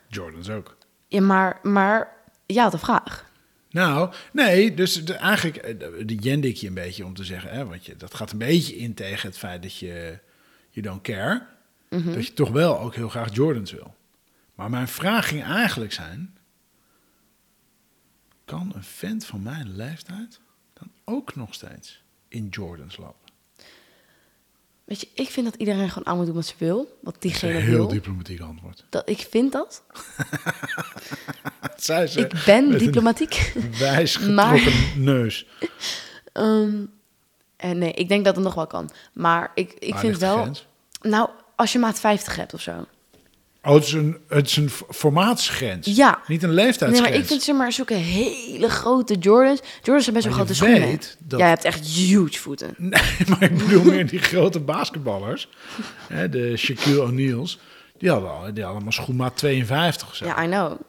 Jordans ook. Ja, maar, maar, ja, de vraag. Nou, nee, dus de, eigenlijk eh, de, de jendikje een beetje om te zeggen, hè, want je, dat gaat een beetje in tegen het feit dat je je don't care, Mhm. dat je toch wel ook heel graag Jordans wil. Maar mijn vraag ging eigenlijk zijn, kan een vent van mijn leeftijd dan ook nog steeds in Jordans lopen? Weet je, ik vind dat iedereen gewoon aan moet doen wat ze wil. Wat diegene een heel wil. diplomatiek antwoord. Dat, ik vind dat. Ze Ik ben met een diplomatiek. wijs Maar- neus. Ehm, en nee, ik denk dat het nog wel kan. Maar ik, ik vind wel... Nou, als je maat 50 hebt of zo. Oh, het is een, het is een f- formaatsgrens. Ja. Niet een Nee, leeftijdsgrens. maar ik vind zeg maar zulke hele grote Jordans. Jordans zijn best wel grote schoenen. weet dat- Jij hebt echt huge voeten. Nee, maar ik bedoel meer die grote basketballers. Hè, de Shaquille O'Neal's. Die hadden, al, die hadden allemaal schoenmaat 52 of zo. Ja, I know.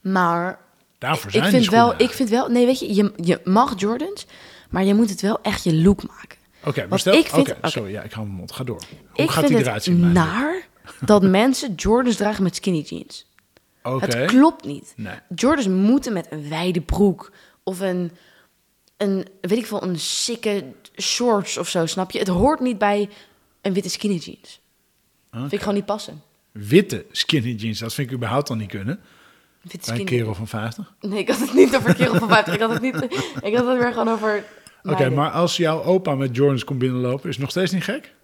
Maar Daarvoor zijn ik vind wel, ik vind wel, nee, weet je, je, je mag Jordans, maar je moet het wel echt je look maken. Oké, maar stel... ik vind- sorry, ja, ik hou mijn mond. Ga door. Hoe ik gaat vind die eruit zien? naar dat mensen Jordans dragen met skinny jeans. Oké. Het klopt niet. Nee. Jordans moeten met een wijde broek of een, een weet ik veel, een sikke shorts of zo, snap je? Het hoort niet bij een witte skinny jeans. Vind ik gewoon niet passen. Witte skinny jeans, dat vind ik überhaupt al niet kunnen. Witte Bij een skinny kerel van 50. Oké, Nee, ik had het niet over kerel van 50. Ik had het niet. Ik had het weer gewoon over. meiden. maar als jouw opa met Jordans komt binnenlopen, is het nog steeds niet gek?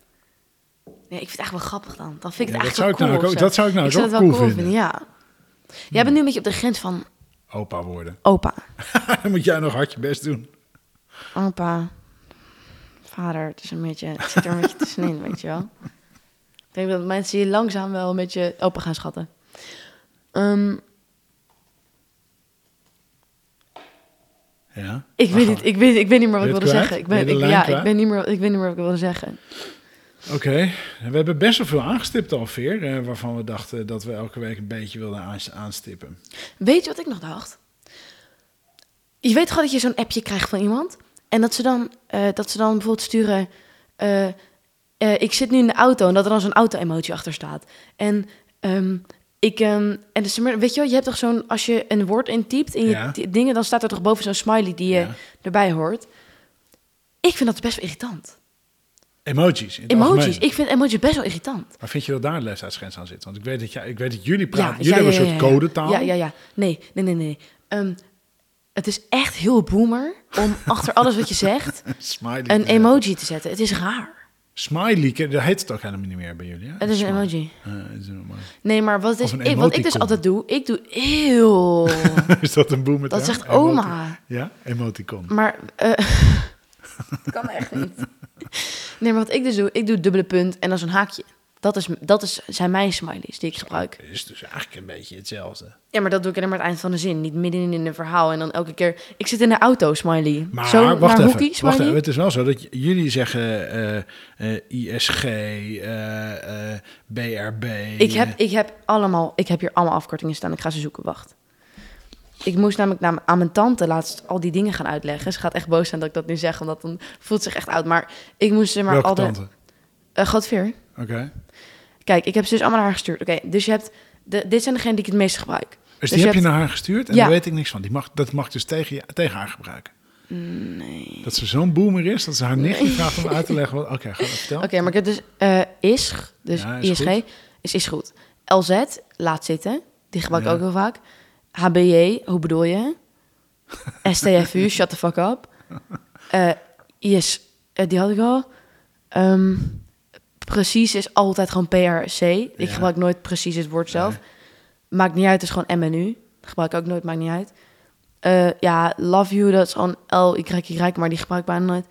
Nee, ik vind het eigenlijk wel grappig dan. Dan vind ik Ja, het dat zou ik nou cool. ook- dat zou ik nou ik eens zou ook cool cool vinden. vinden. Ja. Jij bent nu een beetje op de grens van Opa worden. opa. Dan moet jij nog hard je best doen. Opa. Vader. Het is een beetje. Het zit er een beetje tussenin, weet je wel. Ik denk dat mensen je langzaam wel een beetje opa gaan schatten. Ehm, Ja. ik, weet niet, ik, weet, ik weet niet meer wat ik wilde zeggen. Ik Ben ik, ja, ik, ben niet meer, ik weet niet meer wat ik wilde zeggen. Oké, we hebben best wel veel aangestipt alweer, eh, waarvan we dachten dat we elke week een beetje wilden aans- aanstippen. Weet je wat ik nog dacht? Je weet gewoon dat je zo'n appje krijgt van iemand. En dat ze dan, eh, dat ze dan bijvoorbeeld sturen... eh, eh, ik zit nu in de auto en dat er dan zo'n auto-emotie achter staat. En ehm, ik... ehm, en dus, weet je wel, je hebt toch zo'n... Als je een woord intypt in je Ja. dingen... dan staat er toch boven zo'n smiley die je Ja. erbij hoort. Ik vind dat best wel irritant. Emojis. Emojis. Ik vind emojis best wel irritant. Maar vind je dat daar een leeftijdsgrens aan zit? Want ik weet dat, jij, ik weet dat jullie praten. ja, jullie hebben ja, een soort ja. codetaal. Ja, ja, ja. Nee, nee, nee, nee. Ehm, het is echt heel boomer om achter alles wat je zegt Smiley. een emoji te zetten. Het is raar. Smiley, dat heet het ook helemaal niet meer bij jullie, hè? Het is een emoji. Is een. Nee, maar wat, is, ik, wat ik dus altijd doe, ik doe heel. is dat een boom met dat zegt oma. Ja, emoticon. Maar eh kan echt niet. Nee, maar wat ik dus doe, ik doe dubbele punt en dan zo'n haakje. Dat, is, dat is, zijn mijn smileys die ik gebruik. Het is dus eigenlijk een beetje hetzelfde. Ja, maar dat doe ik alleen maar aan het eind van de zin. Niet midden in een verhaal. En dan elke keer... Ik zit in de auto, smiley. Maar Zo wacht even, hoekie, wacht even. Het is wel zo dat jullie zeggen eh, eh, ISG, eh, eh, BRB. Ik heb, ik heb allemaal... Ik heb hier allemaal afkortingen staan. Ik ga ze zoeken. Wacht. Ik moest namelijk naar, aan mijn tante laatst al die dingen gaan uitleggen. Ze gaat echt boos zijn dat ik dat nu zeg, omdat dan voelt zich echt oud. Maar ik moest ze maar Welke al de... tante? eh. Oké. Kijk, ik heb ze dus allemaal naar haar gestuurd. Oké, dus je hebt... De, dit zijn degenen die ik het meest gebruik. Dus, Dus die je heb je hebt- naar haar gestuurd en Ja. daar weet ik niks van. Die mag, dat mag dus tegen, je, tegen haar gebruiken. Nee. Dat ze zo'n boomer is, dat ze haar nichtje vraagt om uit te leggen. Oké, ga vertellen. Oké, maar ik heb dus eh ISG, dus Ja, is ISG, goed. is, is goed. LZ, laat zitten, die gebruik ik Ja. ook heel vaak. HBJ, hoe bedoel je? STFU, shut the fuck up. Eh, IS, eh, die had ik al. Ehm, precies is altijd gewoon PRC. Ik Ja. gebruik nooit precies het woord zelf. Maakt niet uit, het is gewoon MNU. Gebruik ik ook nooit, maakt niet uit. Eh, ja, Love You, dat is gewoon L-Y-Y, maar die gebruik ik bijna nooit.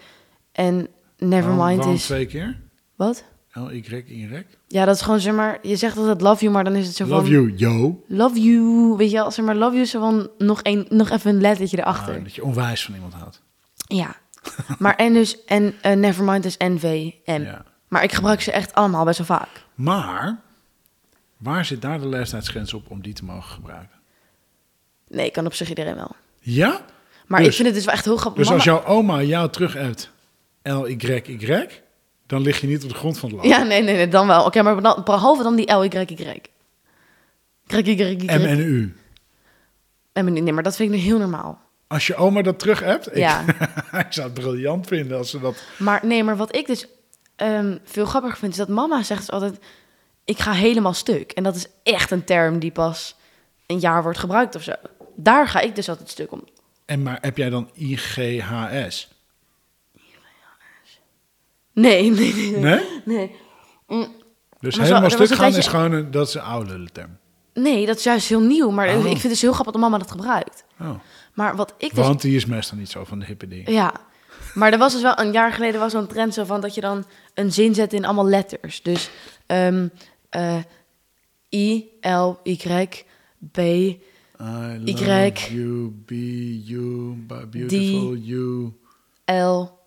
En Nevermind Waarom- waarom is... twee keer? Wat? L, Y, Y. Ja, dat is gewoon, zeg maar, je zegt altijd love you, maar dan is het zo van... Love you, yo. Love you, weet je wel, zeg maar, love you is zo van nog, een, nog even een lettertje erachter. Ah, dat je onwijs van iemand houdt. Ja. Maar en dus, en eh, Nevermind is NVM. Ja. Maar ik gebruik ze echt allemaal best wel vaak. Maar, waar zit daar de leeftijdsgrens op om die te mogen gebruiken? Nee, kan op zich iedereen wel. Ja? Maar Dus- ik vind het dus wel echt heel grappig. Dus als jouw oma jou terug hebt, L, Y, Y, dan lig je niet op de grond van het land. Ja, nee, nee, nee, dan wel. Oké, maar dan, behalve dan die. Krik, krik, krik, M en U. Nee, maar dat vind ik nu heel normaal. Als je oma dat terug hebt, ik, Ja. ik zou het briljant vinden als ze dat... Maar nee, maar wat ik dus ehm, veel grappiger vind, is dat mama zegt dus altijd... Ik ga helemaal stuk. En dat is echt een term die pas een jaar wordt gebruikt of zo. Daar ga ik dus altijd stuk om. En maar heb jij dan IGHS? Nee, nee, nee. Nee, Nee? nee. Dus Maar helemaal stuk gaan is gewoon een, dat is een oude term. Nee, dat is juist heel nieuw. Maar Oh. ik vind het dus heel grappig dat mama dat gebruikt. Oh. Maar wat ik dus... Want die is meestal niet zo van de hippe dingen. Ja, maar er was dus wel een jaar geleden was zo'n trend zo van dat je dan een zin zet in allemaal letters. Dus ehm, eh, I, L, Y, B, I Y. you, be you, beautiful you, L,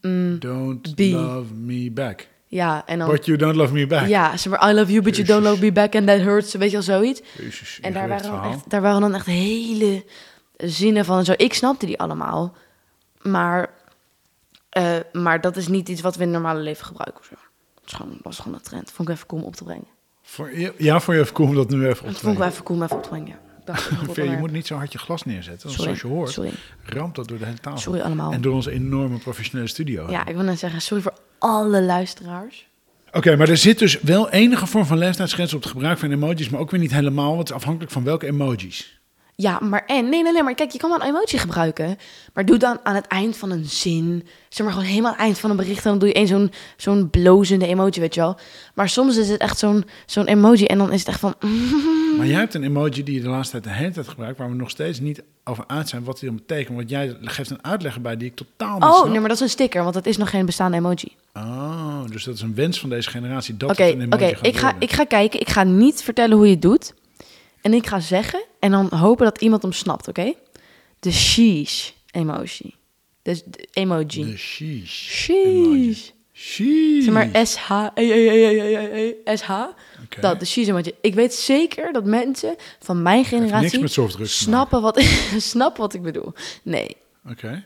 mm, don't B. love me back. ja, en dan... But you don't love me back. Ja, zeg maar, I love you, but you don't love me back and that hurts. Weet je wel, zoiets. Jezus, En daar waren, dan echt, daar waren dan echt hele zinnen van en zo. Ik snapte die allemaal. Maar, eh, maar dat is niet iets wat we in het normale leven gebruiken zo. Dat is gewoon, was gewoon een trend. Vond ik even cool om op te brengen. Voor, ja, voor je even cool om dat nu even op Dat te vond ik wel brengen. even cool om even op te brengen. Veer, je moet niet zo hard je glas neerzetten. Want Sorry, zoals je hoort, sorry. ramt dat door de hele tafel. Sorry allemaal. En door onze enorme professionele studio. Ja, ik wil net zeggen, sorry voor alle luisteraars. Oké, maar er zit dus wel enige vorm van leeftijdsgrens op het gebruik van emojis, maar ook weer niet helemaal, want het is afhankelijk van welke emojis. Ja, maar en, nee, nee, nee, maar kijk, je kan wel een emoji gebruiken. Maar doe dan aan het eind van een zin, zeg maar gewoon helemaal aan het eind van een bericht, en dan doe je één zo'n zo'n blozende emoji, weet je wel. Maar soms is het echt zo'n zo'n emoji en dan is het echt van, Maar jij hebt een emoji die je de laatste tijd de hele tijd gebruikt, waar we nog steeds niet over uit zijn wat die dan betekent. Want jij geeft een uitleg bij die ik totaal niet oh, snap. nee, maar dat is een sticker, want dat is nog geen bestaande emoji. Oh, dus dat is een wens van deze generatie dat Oké, een emoji oké, ik, ga, worden. ik ga kijken, ik ga niet vertellen hoe je het doet. En ik ga zeggen en dan hopen dat iemand hem snapt, oké? De sheesh emoji. Dus de emoji. De sheesh. Sheesh. Sheesh. Zeg maar SH, SH. Dat, de sheesh emoji. Ik weet zeker dat mensen van mijn niks generatie met snappen wat, snappen wat ik bedoel. Nee. Oké.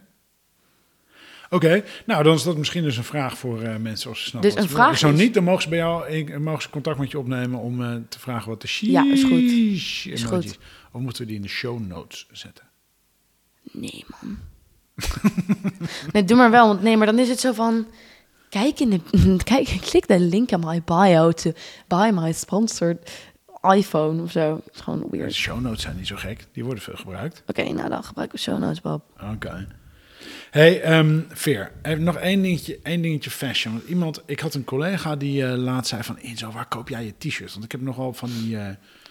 Oké, nou dan is dat misschien dus een vraag voor eh, mensen als ze snappen. Dus een vraag Zo niet, dan mogen ze bij jou ik- mogen ze contact met je opnemen om eh, te vragen wat de sheesh Ja, is goed. Is goed. Of moeten we die in de show notes zetten? Nee, man. nee, doe maar wel. Want nee, maar dan is het zo van... Kijk, in de, kijk, klik de link in my bio to buy my sponsored iPhone of zo. Het is gewoon De weird. show notes zijn niet zo gek, die worden veel gebruikt. Oké, nou dan gebruiken we show notes, Bob. Oké. Hey, ehm Veer, even nog één dingetje, één dingetje fashion. Want iemand, ik had een collega die eh, laat zei van... Inzo, waar koop jij je t-shirts? Want ik heb nogal van die eh,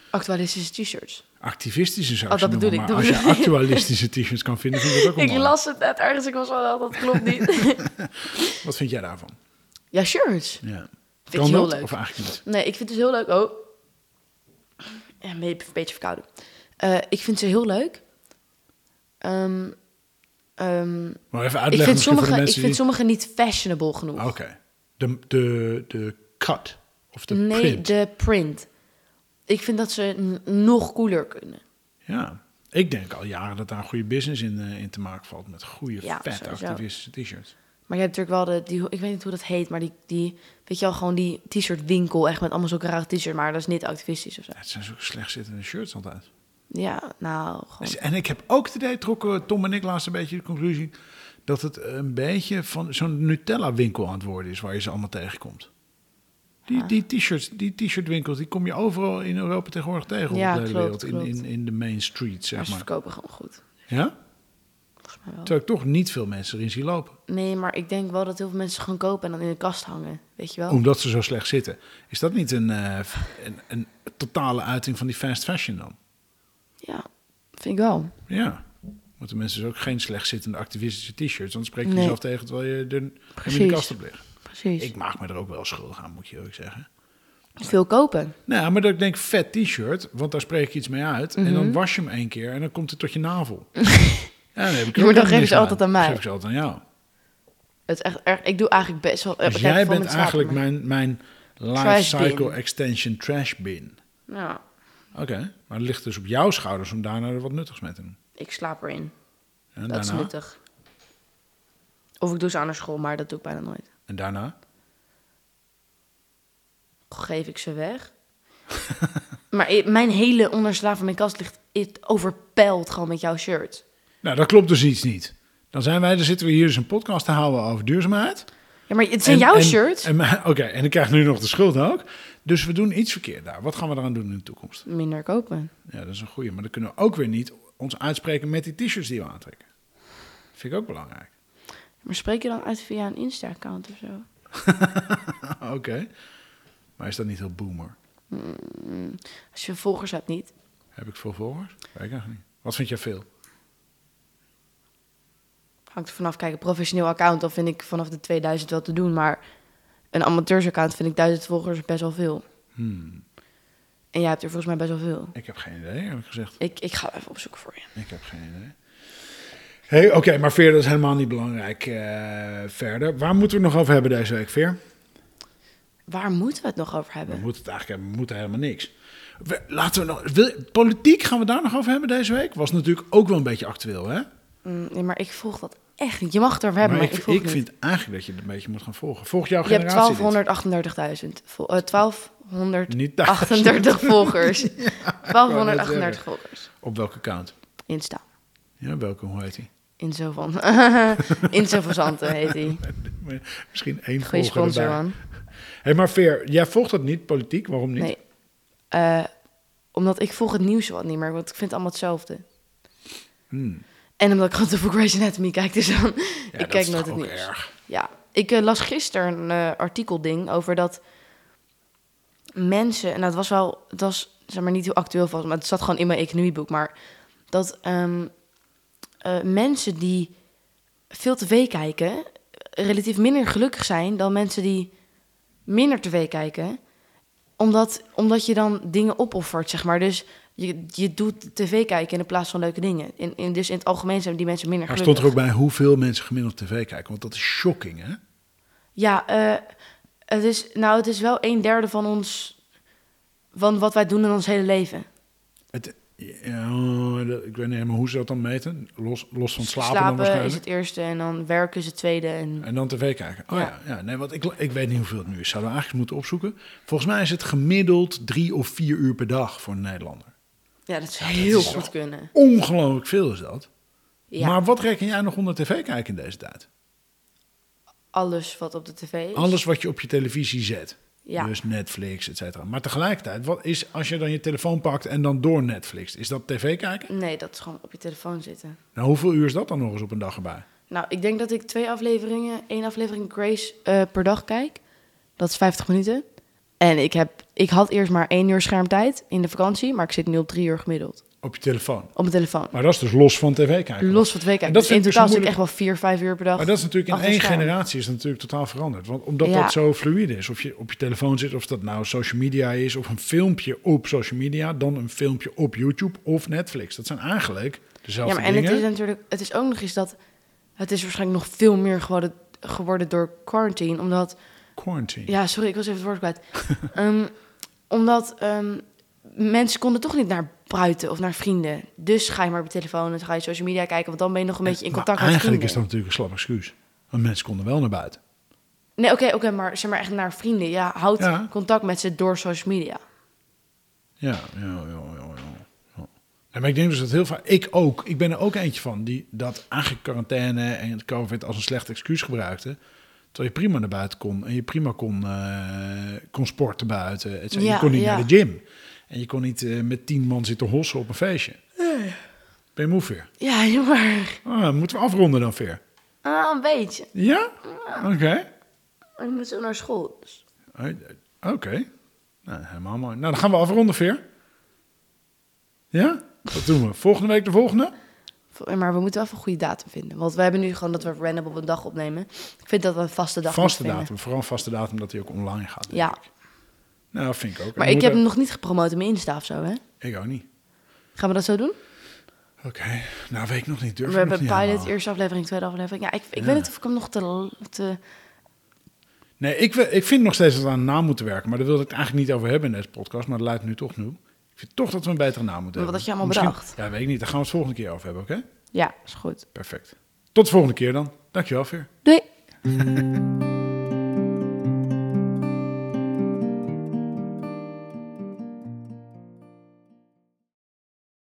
Actualistische t-shirts. activistische zou Oh, dat bedoel ik, als je actualistische t-shirts kan vinden, vind ik dat ook Ik las het net ergens, ik was wel, dat klopt niet. Wat vind jij daarvan? ja, shirts. Ja. Vind ik heel dat? leuk. Of eigenlijk niet? Nee, ik vind het dus heel leuk. Oh. Ja, een beetje, een beetje verkouden. Eh, ik vind ze heel leuk. Ehm, ehm, Maar even ik uitleggen vind, misschien voor sommige, ik vind sommige niet fashionable genoeg. die... Oké. De, de, de cut of de nee, print. de print. Ik vind dat ze nog cooler kunnen. Ja. Ik denk al jaren dat daar een goede business in, eh, in te maken valt. Met goede, Ja, vet activistische t-shirts. Maar je hebt natuurlijk wel de, die, ik weet niet hoe dat heet, maar die, die weet je wel, gewoon die t-shirt winkel, echt met allemaal zulke rare t-shirts, maar dat is niet activistisch of zo. Ja, het zijn zulke slecht zittende shirts altijd. Ja, nou, gewoon. Dus- En ik heb ook het idee, trokken Tom en ik laatst een beetje de conclusie... dat het een beetje van zo'n Nutella-winkel aan het worden is... waar je ze allemaal tegenkomt. Die, die t-shirts, die t-shirt winkels, die kom je overal in Europa tegenwoordig tegen op Ja, de hele klopt, wereld. In, klopt. in, in de main street, Maar zeg ze maar. verkopen gewoon goed. Ja? Terwijl ik toch niet veel mensen erin zie lopen. Nee, maar ik denk wel dat heel veel mensen gewoon kopen en dan in de kast hangen. Weet je wel? Omdat ze zo slecht zitten. Is dat niet een, eh, een, een totale uiting van die fast fashion dan? Ja, vind ik wel. Ja. Moeten mensen dus ook geen slecht zittende activistische t-shirts. Dan spreek je Nee. jezelf tegen terwijl je er in de kast op ligt. Precies. Ik maak me er ook wel schuldig aan, moet je eerlijk zeggen. Veel kopen. Nou, maar dat ik denk, vet t-shirt, want daar spreek je iets mee uit. En Mhm. dan was je hem één keer en dan komt het tot je navel. ja, dan heb ik Maar ook dan geef je ze altijd aan mij. Geef ik ze altijd aan jou. Het is echt erg. Ik doe eigenlijk best wel. Dus jij bent eigenlijk mijn, mijn life cycle extension trash bin. Ja, Oké, maar het ligt dus op jouw schouders om daarna er wat nuttigs mee te doen. ik slaap erin. En dat is nuttig. Of ik doe ze aan de school, maar dat doe ik bijna nooit. En daarna? Geef ik ze weg. maar mijn hele onderslaaf van mijn kast ligt het overpeld gewoon met jouw shirt. Nou, dat klopt dus iets niet. Dan zijn wij, dan zitten we hier dus een podcast te houden over duurzaamheid. Ja, maar het zijn En- jouw en- mijn- Oké, en ik krijg nu nog de schuld ook. Dus we doen iets verkeerd daar. Wat gaan we eraan doen in de toekomst? Minder kopen. Ja, dat is een goeie. Maar dan kunnen we ook weer niet ons uitspreken met die t-shirts die we aantrekken. Vind ik ook belangrijk. Maar spreek je dan uit via een Insta-account of zo? Oké. Maar is dat niet heel boomer? Als je volgers hebt niet. Heb ik veel volgers? Weet ik eigenlijk niet. Wat vind jij veel? Hangt er vanaf. Kijk, een professioneel account, dan vind ik vanaf de 2000 wel te doen. Maar een amateursaccount vind ik 1000 volgers best wel veel. Hmm, En jij hebt er volgens mij best wel veel. ik heb geen idee, eerlijk gezegd. Ik, ik ga even opzoeken voor je. Ik heb geen idee. Hey, Oké, maar Veer, dat is helemaal niet belangrijk eh, verder. Waar moeten we het nog over hebben deze week, Veer? Waar moeten we het nog over We hebben? moeten het eigenlijk hebben, we moeten helemaal niks. We- laten we nog, wil, politiek gaan we daar nog over hebben deze week? Was natuurlijk ook wel een beetje actueel, hè? Mm, nee, maar ik volg dat echt niet. Je mag het erover hebben, maar maar, ik, vind eigenlijk dat je het een beetje moet gaan volgen. Volg jouw Je hebt generatie dit? 1238.000. vol- eh, 1238 Niet duizend. volgers. net 1238 zeggen. volgers. Op welke account? Insta. Ja, welke, hoe heet die? Inzo van. Inzo van Zanten heet hij. Misschien één Goeie sponsor, erbij. man. Hé, maar Veer, jij volgt dat niet, politiek, waarom niet? Nee. Eh, omdat ik volg het nieuws wat niet meer, want ik vind het allemaal hetzelfde. Hmm. En omdat ik gewoon te veel Grey's Anatomy kijk, dus dan... Ja, ik kijk nooit het nieuws. erg. Ja, ik eh, las gisteren een eh, artikelding over dat mensen, en dat was wel, het was zeg maar niet heel actueel vast, maar het zat gewoon in mijn economieboek, maar dat ehm, eh, mensen die veel tv kijken, relatief minder gelukkig zijn dan mensen die minder tv kijken, omdat, omdat je dan dingen opoffert, zeg maar. Dus je, je doet tv kijken in plaats van leuke dingen. In, in, dus in het algemeen zijn die mensen minder Maar gelukkig. stond er ook bij hoeveel mensen gemiddeld tv kijken? Want dat is shocking, hè? Ja, eh, het is, nou, het is wel een derde van ons, van wat wij doen in ons hele leven. Het, ja, ik weet niet helemaal hoe ze dat dan meten. Los, los van slapen, dan waarschijnlijk. is het eerste en dan werken is het tweede. En En dan tv kijken. Oh ja, Ja. ja, nee, want ik, ik weet niet hoeveel het nu is. Zouden we eigenlijk eens moeten opzoeken. Volgens mij is het gemiddeld drie of vier uur per dag voor een Nederlander. Ja, dat is heel goed kunnen. Ongelooflijk veel is dat. Ja, Maar wat reken jij nog onder tv kijken in deze tijd? alles wat op de tv is. Alles wat je op je televisie zet. Ja. Dus Netflix, et cetera. Maar tegelijkertijd, wat is als je dan je telefoon pakt en dan door Netflix? Is dat tv kijken? Nee, dat is gewoon op je telefoon zitten. Nou, hoeveel uur is dat dan nog eens op een dag erbij? Nou, ik denk dat ik twee afleveringen, één aflevering Grace eh, per dag kijk. Dat is 50 minuten. En ik, heb, ik had eerst maar één uur schermtijd in de vakantie, maar ik zit nu op drie uur gemiddeld. Op je telefoon. Op mijn telefoon. Maar dat is dus los van tv kijken. Los van het week. En dat Dus in totaal zit ik echt wel vier, vijf uur per dag. Maar dat is natuurlijk in één scherm. generatie is natuurlijk totaal veranderd. Want omdat Ja. dat zo fluide is, of je op je telefoon zit, of dat nou social media is, of een filmpje op social media, dan een filmpje op YouTube of Netflix. Dat zijn eigenlijk dezelfde Ja, maar en dingen. het is natuurlijk, het is ook nog eens dat het is waarschijnlijk nog veel meer geworden, geworden door quarantine, omdat Quarantine. Ja, sorry, ik was even het woord kwijt. Ehm, omdat ehm, mensen konden toch niet naar buiten of naar vrienden. Dus ga je maar op je telefoon en ga je social media kijken, want dan ben je nog een beetje in Maar contact met eigenlijk vrienden. is dat natuurlijk een slap excuus. Want mensen konden wel naar buiten. Nee, oké, oké, maar zeg maar echt naar vrienden. Ja, houd Ja. contact met ze door social media. Ja, ja, ja, ja. ja, ja. Ja, maar ik denk dus dat heel vaak, ik ook, ik ben er ook eentje van, die dat eigenlijk quarantaine en het COVID als een slecht excuus gebruikte. Terwijl je prima naar buiten kon en je prima kon, eh, kon sporten buiten. et cetera. Ja, je kon niet ja. naar de gym. En je kon niet eh, met tien man zitten hossen op een feestje. Ben je moe, Veer? Ja, jammer. Ah, moeten we afronden dan, Veer? Ah, een beetje. Ja? Oké. Ik moet zo naar school. dus. Eh, Oké. Nou, helemaal mooi. Nou, dan gaan we afronden, Veer. Ja? Wat doen we? Volgende week de volgende? Maar we moeten wel even een goede datum vinden. Want we hebben nu gewoon dat we random op een dag opnemen. Ik vind dat we een vaste dag Vaste vinden. datum. Vooral een vaste datum dat hij ook online gaat. denk Ja. ik. Nou, vind ik ook. Maar En ik heb hem nog niet gepromoot in mijn Insta of zo, hè? Ik ook niet. Gaan we dat zo doen? Oké. Nou, weet ik nog niet. Durf we hebben pilot, helemaal. eerste aflevering, tweede aflevering. Ja, ik, ik Ja. weet niet of ik hem nog te... te Nee, ik, ik vind nog steeds dat we aan naam moeten werken. Maar daar wilde ik het eigenlijk niet over hebben in deze podcast. Maar dat leidt nu toch nu. Ik vind toch dat we een betere naam moeten Maar wat hebben. had je allemaal Misschien- bedacht? Ja, weet ik niet. Daar gaan we het volgende keer over hebben, oké? ja, is goed. Perfect. Tot de volgende keer dan. Dankjewel, Veer. Doei!